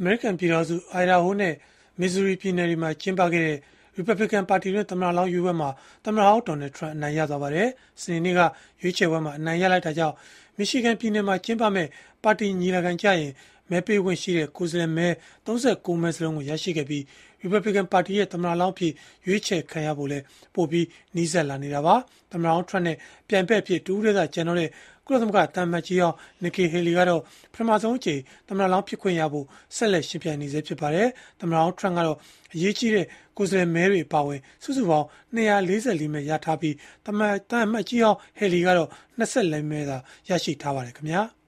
အမေရိကန်ပြည်ထောင်စု Idaho နဲ့ Missouri ပြည်နယ်တွေမှာ ကျင်းပခဲ့တဲ့ ရီပတ်ဘလစ်ကန် ပါတီတွင်း သမ္မတလောင်း ရွေးပွဲမှာ သမ္မတဟောင်း Donald Trump အနိုင်ရသွားပါတယ်။စနေနေ့က ရွေးချယ်ပွဲမှာ အနိုင်ရလိုက်တာကြောင့် Michigan ပြည်နယ်မှာကျင်းပမယ့်ပါတီညီလာခံကျရင်မဲပေးခွင့်ရှိတဲ့ကိုယ်စားလှယ်မဲ၃၉မဲစလုံးကိုရရှိခဲ့ပြီးရီပတ်ဘလစ်ကန်ပါတီရဲ့သမ္မတလောင်းအဖြစ်ရွေးချယ်ခံရဖို့လည်းပိုပြီးနီးစပ်လာနေတာပါ။သမ္မတဟောင်း Trump နဲ့ပြိုင်ဘက်အဖြစ်တဦးတည်းသာကျန်တော့တဲ့ကုလသမဂ္ဂသံအမတ်ကြီးဟောင်း Nikki Haley ကတော့ပထမဆုံးအကြိမ်သမ္မတလောင်းဖြစ်ခွင့်ရဖို့ဆက်လက်ယှဉ်ပြိုင်နေဆဲဖြစ်ပါတယ်။သမ္မတဟောင်း Trump ကတော့အရေးကြီးတဲ့ကိုယ်စားလှယ်မဲတွေအပါအဝင်စုစုပေါင်း၂၄၄မဲရထားပြီး၊သံအမတ်ကြီးဟောင်း Haley ကတော့ ၂၄မဲသာရရှိထားပါတယ်။